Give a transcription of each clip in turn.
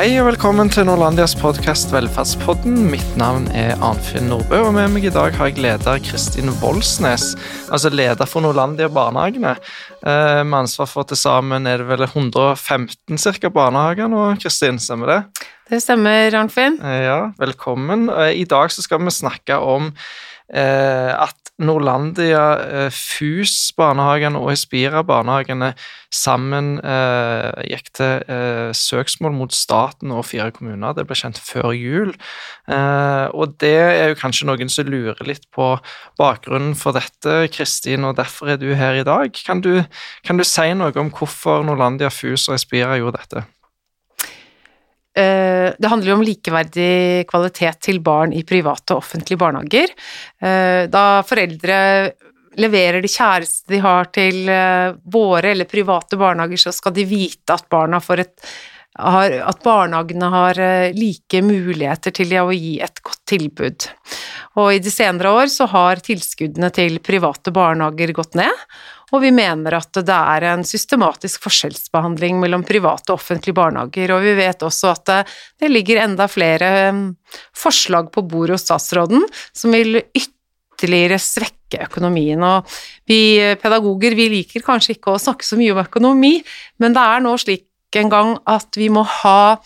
Hei og velkommen til Norlandias podkast Velferdspodden. Mitt navn er Arnfinn Nordbø, og med meg i dag har jeg leder Kristin Voldsnes. Altså leder for Norlandia barnehagene. Eh, med ansvar for til sammen er det vel 115 cirka barnehager nå, Kristin, stemmer det? Det stemmer, Arnfinn. Eh, ja, velkommen. Eh, I dag så skal vi snakke om at Norlandia, eh, FUS-barnehagene og Espira-barnehagene sammen eh, gikk til eh, søksmål mot staten og fire kommuner. Det ble kjent før jul. Eh, og det er jo kanskje noen som lurer litt på bakgrunnen for dette, Kristin, og derfor er du her i dag. Kan du, kan du si noe om hvorfor Norlandia, FUS og Espira gjorde dette? Eh, det handler jo om likeverdig kvalitet til barn i private og offentlige barnehager. Eh, da foreldre leverer det kjæreste de har til eh, våre eller private barnehager, så skal de vite at barna får et at barnehagene har like muligheter til å gi et godt tilbud. Og i de senere år så har tilskuddene til private barnehager gått ned, og vi mener at det er en systematisk forskjellsbehandling mellom private og offentlige barnehager, og vi vet også at det ligger enda flere um, forslag på bordet hos statsråden som vil ytterligere svekke økonomien. Og vi pedagoger vi liker kanskje ikke å snakke så mye om økonomi, men det er nå slik en gang at vi må ha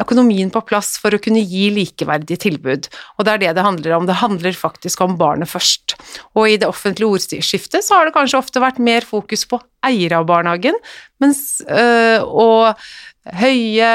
økonomien på plass for å kunne gi likeverdige tilbud. Og det er det det handler om. Det handler faktisk om barnet først. Og i det offentlige ordskiftet så har det kanskje ofte vært mer fokus på eiere av barnehagen, mens, øh, og høye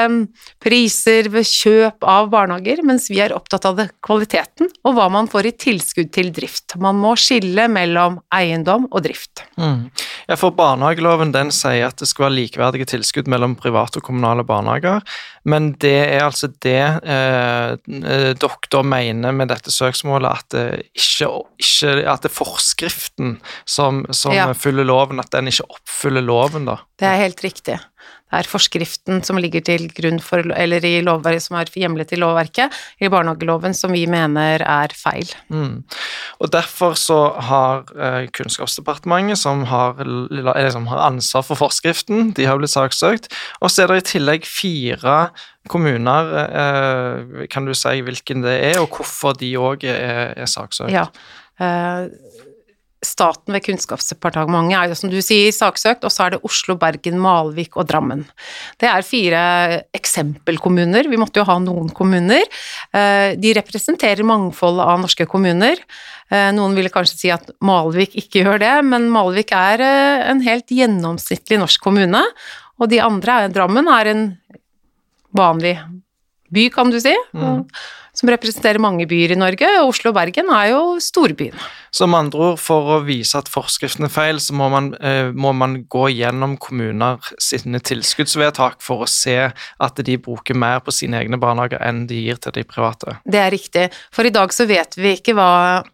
priser ved kjøp av barnehager, mens vi er opptatt av det, kvaliteten og hva man får i tilskudd til drift. Man må skille mellom eiendom og drift. Mm. Ja, for Barnehageloven den sier at det skal være likeverdige tilskudd mellom private og kommunale barnehager, men det er altså det eh, dere mener med dette søksmålet, at det ikke, ikke at det er forskriften som, som ja. følger loven, at den ikke oppfyller loven, da? Det er helt riktig. Det er forskriften som ligger til grunn for, eller i lovverket som er hjemlet i lovverket, i barnehageloven, som vi mener er feil. Mm. Og Derfor så har eh, Kunnskapsdepartementet, som har, som har, ansvar for forskriften, de har blitt saksøkt. Og så er det i tillegg fire kommuner. Eh, kan du si hvilken det er, og hvorfor de òg er, er saksøkt? Ja. Staten ved Kunnskapsdepartementet er jo som du sier saksøkt, og så er det Oslo, Bergen, Malvik og Drammen. Det er fire eksempelkommuner, vi måtte jo ha noen kommuner. Eh, de representerer mangfoldet av norske kommuner. Eh, noen ville kanskje si at Malvik ikke gjør det, men Malvik er eh, en helt gjennomsnittlig norsk kommune, og de andre, Drammen, er en vanlig by, kan du si. Mm som representerer mange byer i Norge, og Oslo og Bergen er jo storbyene. Med andre ord, for å vise at forskriften er feil, så må man, eh, må man gå gjennom kommuner sine tilskuddsvedtak for å se at de bruker mer på sine egne barnehager enn de gir til de private? Det er riktig, for i dag så vet vi ikke hva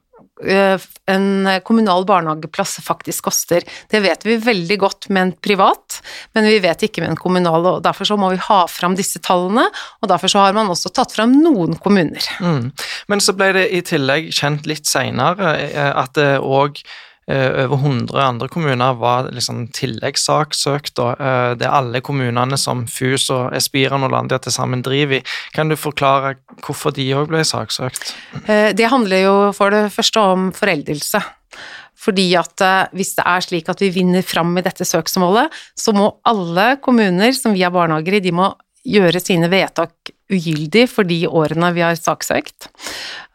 en kommunal barnehageplass faktisk koster. Det vet vi veldig godt med en privat, men vi vet ikke med en kommunal, og derfor så må vi ha fram disse tallene, og derfor så har man også tatt fram noen kommuner. Mm. Men så ble det i tillegg kjent litt seinere eh, at det òg Eh, over 100 andre kommuner var liksom tilleggssaksøkt. Eh, det er alle kommunene som FUS og Espira Norlandia til sammen driver i. Kan du forklare hvorfor de òg ble saksøkt? Eh, det handler jo for det første om foreldelse. Fordi at hvis det er slik at vi vinner fram i dette søksmålet, så må alle kommuner som vi har barnehager i, de må gjøre sine vedtak ugyldig for de årene vi har saksøkt,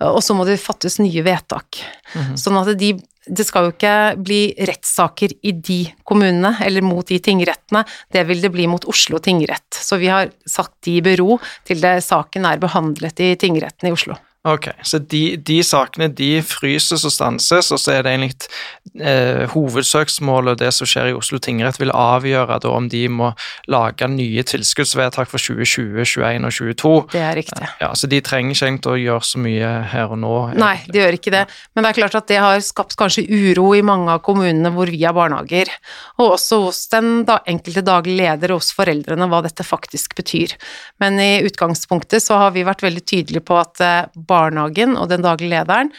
og så må det fattes nye vedtak. Mm -hmm. Sånn at de det skal jo ikke bli rettssaker i de kommunene, eller mot de tingrettene, det vil det bli mot Oslo tingrett. Så vi har satt de i bero til det saken er behandlet i tingretten i Oslo. Ok, så de, de, sakene de fryses og stanses, og så er det egentlig eh, hovedsøksmålet, det som skjer i Oslo tingrett, vil avgjøre da om de må lage nye tilskuddsvedtak for 2020, 2021 og 2022. Det er riktig. Ja, Så de trenger ikke egentlig å gjøre så mye her og nå? Egentlig. Nei, de gjør ikke det, men det er klart at det har skapt kanskje uro i mange av kommunene hvor vi har barnehager, og også hos den da, enkelte daglig leder og hos foreldrene hva dette faktisk betyr. Men i utgangspunktet så har vi vært veldig tydelige på at eh, barnehagen og den daglige lederen,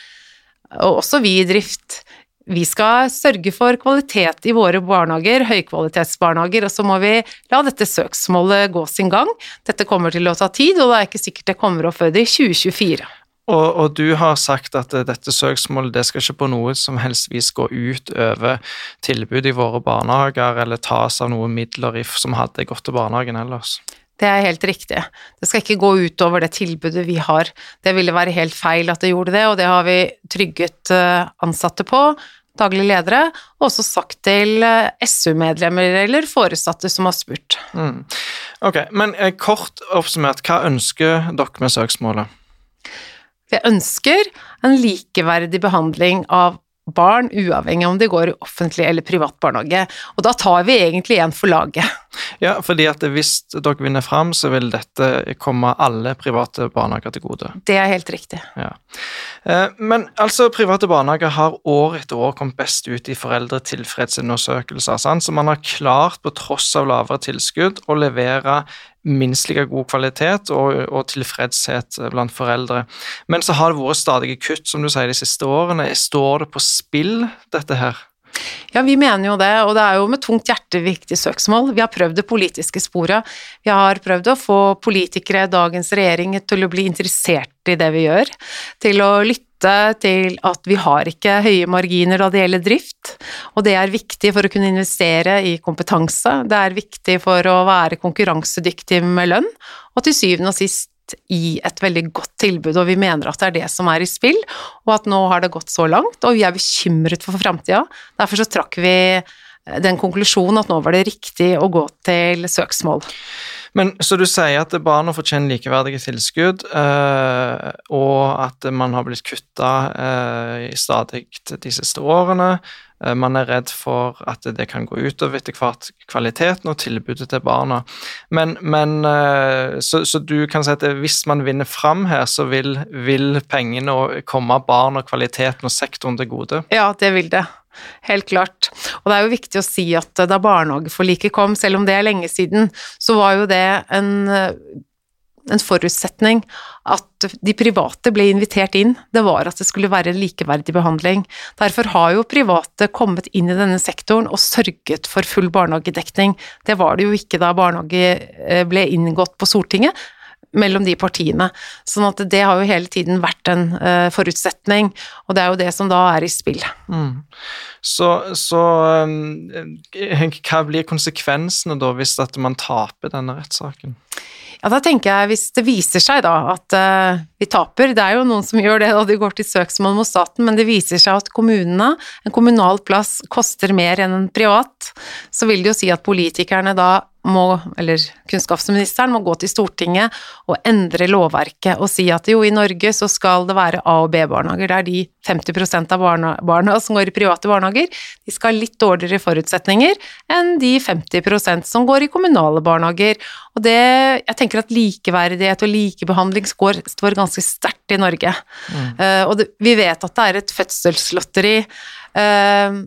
og også vi i drift, vi skal sørge for kvalitet i våre barnehager, høykvalitetsbarnehager, og så må vi la dette søksmålet gå sin gang. Dette kommer til å ta tid, og det er ikke sikkert det kommer opp før i 2024. Og, og, du har sagt at dette søksmålet det skal ikke på noe som helst vis gå ut over tilbudet i våre barnehager, eller tas av noen midler som hadde gått til barnehagen ellers. Det er helt riktig. Det skal ikke gå utover det tilbudet vi har. Det ville være helt feil at det gjorde det, og det har vi trygget eh, ansatte på, daglige ledere, og også sagt til eh, SU-medlemmer eller foresatte som har spurt. Mm. Ok, men eh, kort oppsummert, hva ønsker dere med søksmålet? Vi ønsker en likeverdig behandling av barn, uavhengig om de går i offentlig eller privat barnehage. Og da tar vi egentlig igjen for laget. Ja, fordi at hvis dere vinner fram, så vil dette komme alle private barnehager til gode. Det er helt riktig. Ja. Eh, men altså, private barnehager har år etter år kommet best ut i foreldretilfredsundersøkelser, så man har klart, på tross av lavere tilskudd, å levere minst like god kvalitet og, og, tilfredshet blant foreldre. Men så har det vært stadige kutt, som du sier, de siste årene. Står det på spill, dette her? Ja, vi mener jo det, og det er jo med tungt hjerte viktig søksmål. Vi har prøvd det politiske sporet. Vi har prøvd å få politikere, dagens regjering, til å bli interessert i det vi gjør, til å lytte til at vi har ikke høye marginer da det gjelder drift, og det er viktig for å kunne investere i kompetanse, det er viktig for å være konkurransedyktig med lønn, og til syvende og sist i et veldig godt tilbud, og vi mener at det er det som er i spill, og at nå har det gått så langt, og vi er bekymret for framtida. Derfor så trakk vi den konklusjonen at nå var det riktig å gå til søksmål. Men Så du sier at barna fortjener likeverdige tilskudd, øh, og at man har blitt kutta øh, stadig de siste årene. Øh, man er redd for at det kan gå utover etter hvert kvaliteten og tilbudet til barna. Men, men så, så, du kan si at hvis man vinner fram her, så vil, vil pengene komme barn og kvaliteten og sektoren til gode? Ja, det vil det. Helt klart. Og det er jo viktig å si at da barnehageforliket kom, selv om det er lenge siden, så var jo det en, en forutsetning at de private ble invitert inn. Det var at det skulle være en likeverdig behandling. Derfor har jo private kommet inn i denne sektoren og sørget for full barnehagedekning. Det var det jo ikke da barnehage eh, ble inngått på Stortinget mellom de partiene. Sånn at det har jo hele tiden vært en forutsetning, og det er jo det som da er i spill. Mm. Så, så um, hva blir konsekvensene da hvis at man taper denne rettssaken? Ja, da tenker jeg hvis det viser seg da at uh, vi taper, det er jo noen som gjør det og de går til søksmål mot staten, men det viser seg at kommunene, en kommunal plass koster mer enn en privat, så vil det jo si at politikerne da må, eller kunnskapsministeren må gå til Stortinget og endre lovverket og si at jo, i Norge så skal det være A- og B-barnehager. Det er de 50% av barna, barna, som går i private barnehager. De skal ha litt dårligere forutsetninger enn de 50% som går i kommunale barnehager. Og det, jeg tenker at likeverdighet og likebehandling står, står ganske sterkt i Norge. Mm. Uh, og det, vi vet at det er et fødselslotteri. Uh,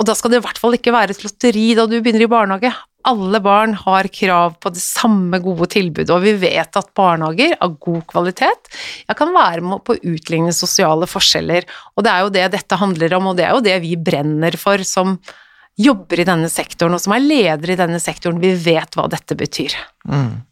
og da skal det i hvert fall ikke være et lotteri da du begynner i barnehage alle barn har krav på det samme gode tilbudet, og vi vet at barnehager av god kvalitet kan være med på å utligne sosiale forskjeller. Og det er jo det dette handler om, og det er jo det vi brenner for som jobber i denne sektoren, og som er ledere i denne sektoren. Vi vet hva dette betyr. Mm.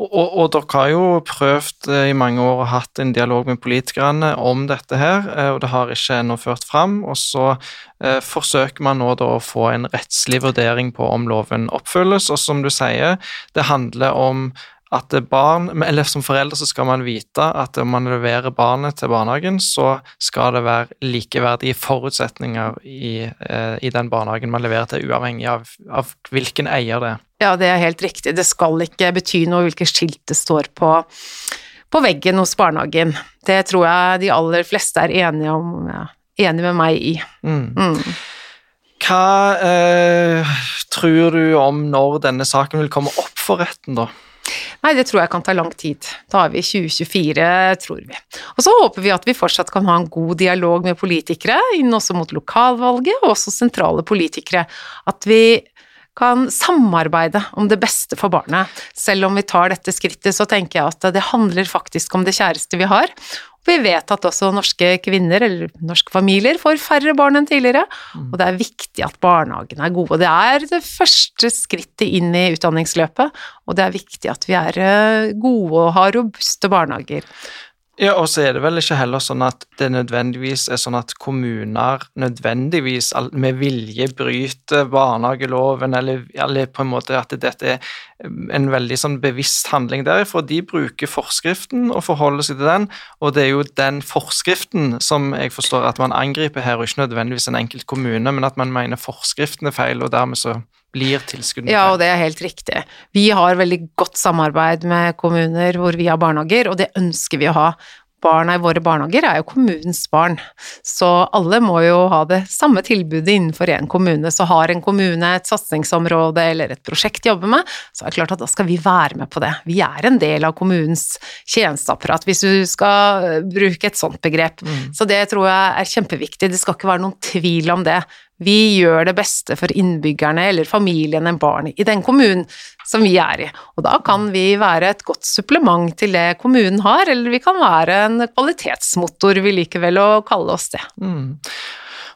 Og, og, dere har jo prøvd eh, i mange år og hatt en dialog med politikerne om dette her, eh, og det har ikke ennå ført fram. Og så eh, forsøker man nå da å få en rettslig vurdering på om loven oppfylles, og som du sier, det handler om at barn, eller som foreldre så skal man vite at om man leverer barnet til barnehagen, så skal det være likeverdige forutsetninger i, eh, i den barnehagen man leverer til, uavhengig av, av, hvilken eier det er. Ja, det er helt riktig. Det skal ikke bety noe hvilket skilt det står på, på veggen hos barnehagen. Det tror jeg de aller fleste er enige, om, ja, enige med meg i. Mm. Mm. Hva eh, tror du om når denne saken vil komme opp for retten, da? Nei, det tror jeg kan ta lang tid. Da er vi i 2024, tror vi. Og så håper vi at vi fortsatt kan ha en god dialog med politikere, inn også mot lokalvalget, og også sentrale politikere. At vi kan samarbeide om det beste for barnet. Selv om vi tar dette skrittet, så tenker jeg at det handler faktisk om det kjæreste vi har. Vi vet at også norske kvinner, eller norske familier, får færre barn enn tidligere, og det er viktig at barnehagene er gode. Det er det første skrittet inn i utdanningsløpet, og det er viktig at vi er eh, gode og har robuste barnehager. Ja, og så er det vel ikke heller sånn at det nødvendigvis er sånn at kommuner nødvendigvis med vilje bryter barnehageloven, eller, eller på en måte at dette er en veldig sånn bevisst handling der, for de bruker forskriften og forholder seg til den, og det er jo den forskriften som jeg forstår at man angriper her, og ikke nødvendigvis en enkelt kommune, men at man mener forskriften er feil, og dermed så blir tilskuddene. Ja, og det er helt riktig. Vi har veldig godt samarbeid med kommuner hvor vi har barnehager, og det ønsker vi å ha barna i våre barnehager er jo kommunens barn, så alle må jo ha det samme tilbudet innenfor én kommune. Så har en kommune et satsingsområde eller et prosjekt de jobber med, så er det klart at da skal vi være med på det. Vi er en del av kommunens tjenesteapparat, hvis du skal bruke et sånt begrep. Mm. Så det tror jeg er kjempeviktig. Det skal ikke være noen tvil om det. Vi gjør det beste for innbyggerne eller familiene, barnet i den kommunen som vi er i. Og da kan vi være et godt supplement til det kommunen har, eller vi kan være en kvalitetsmotor, vi liker vel å kalle oss det. Mm.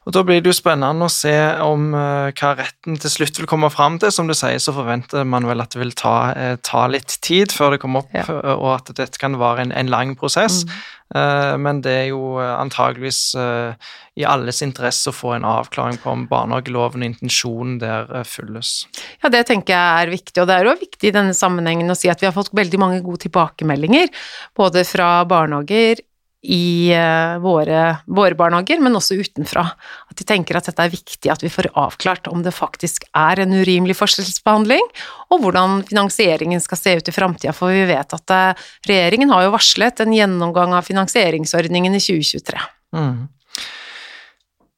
Og Da blir det jo spennende å se om uh, hva retten til slutt vil komme fram til. Som du sier, så forventer man vel at det vil ta, uh, ta litt tid før det kommer opp, ja. og at dette kan være en, en lang prosess. Mm. Men det er jo antageligvis i alles interesse å få en avklaring på om barnehageloven og intensjonen der følges. Ja, det tenker jeg er viktig, og det er jo viktig i denne sammenhengen å si at vi har fått veldig mange gode tilbakemeldinger, både fra barnehager, i eh, våre, våre, barnehager, men også utenfra. At de tenker at dette er viktig at vi får avklart om det faktisk er en urimelig forskjellsbehandling, og hvordan finansieringen skal se ut i framtida, for vi vet at eh, regjeringen har jo varslet en gjennomgang av finansieringsordningen i 2023. Mm.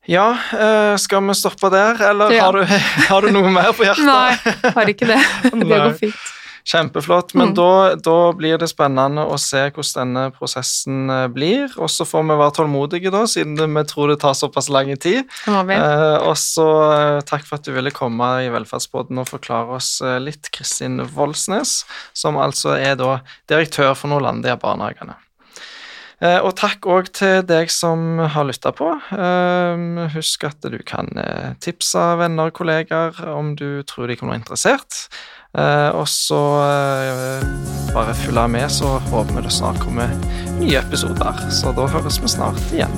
Ja, eh, skal vi stoppe der, eller ja. har, du, har, du, noe mer på hjertet? Nei, har ikke det. Det går fint. Kjempeflott. Men mm. da, da, blir det spennende å se hvordan denne prosessen eh, blir. Og så får vi være tålmodige, da, siden vi tror det tar såpass lang tid. Eh, og så eh, takk for at du ville komme i Velferdsbåten og forklare oss eh, litt, Kristin Voldsnes, som altså er da direktør for Norlandia-barnehagene. Eh, og takk òg til deg som har lytta på. Husk at du kan tipse venner og kollegaer om du tror de kan være interessert. Eh, og så eh, bare følg med, så håper vi det snart kommer nye episoder. Så da høres vi snart igjen.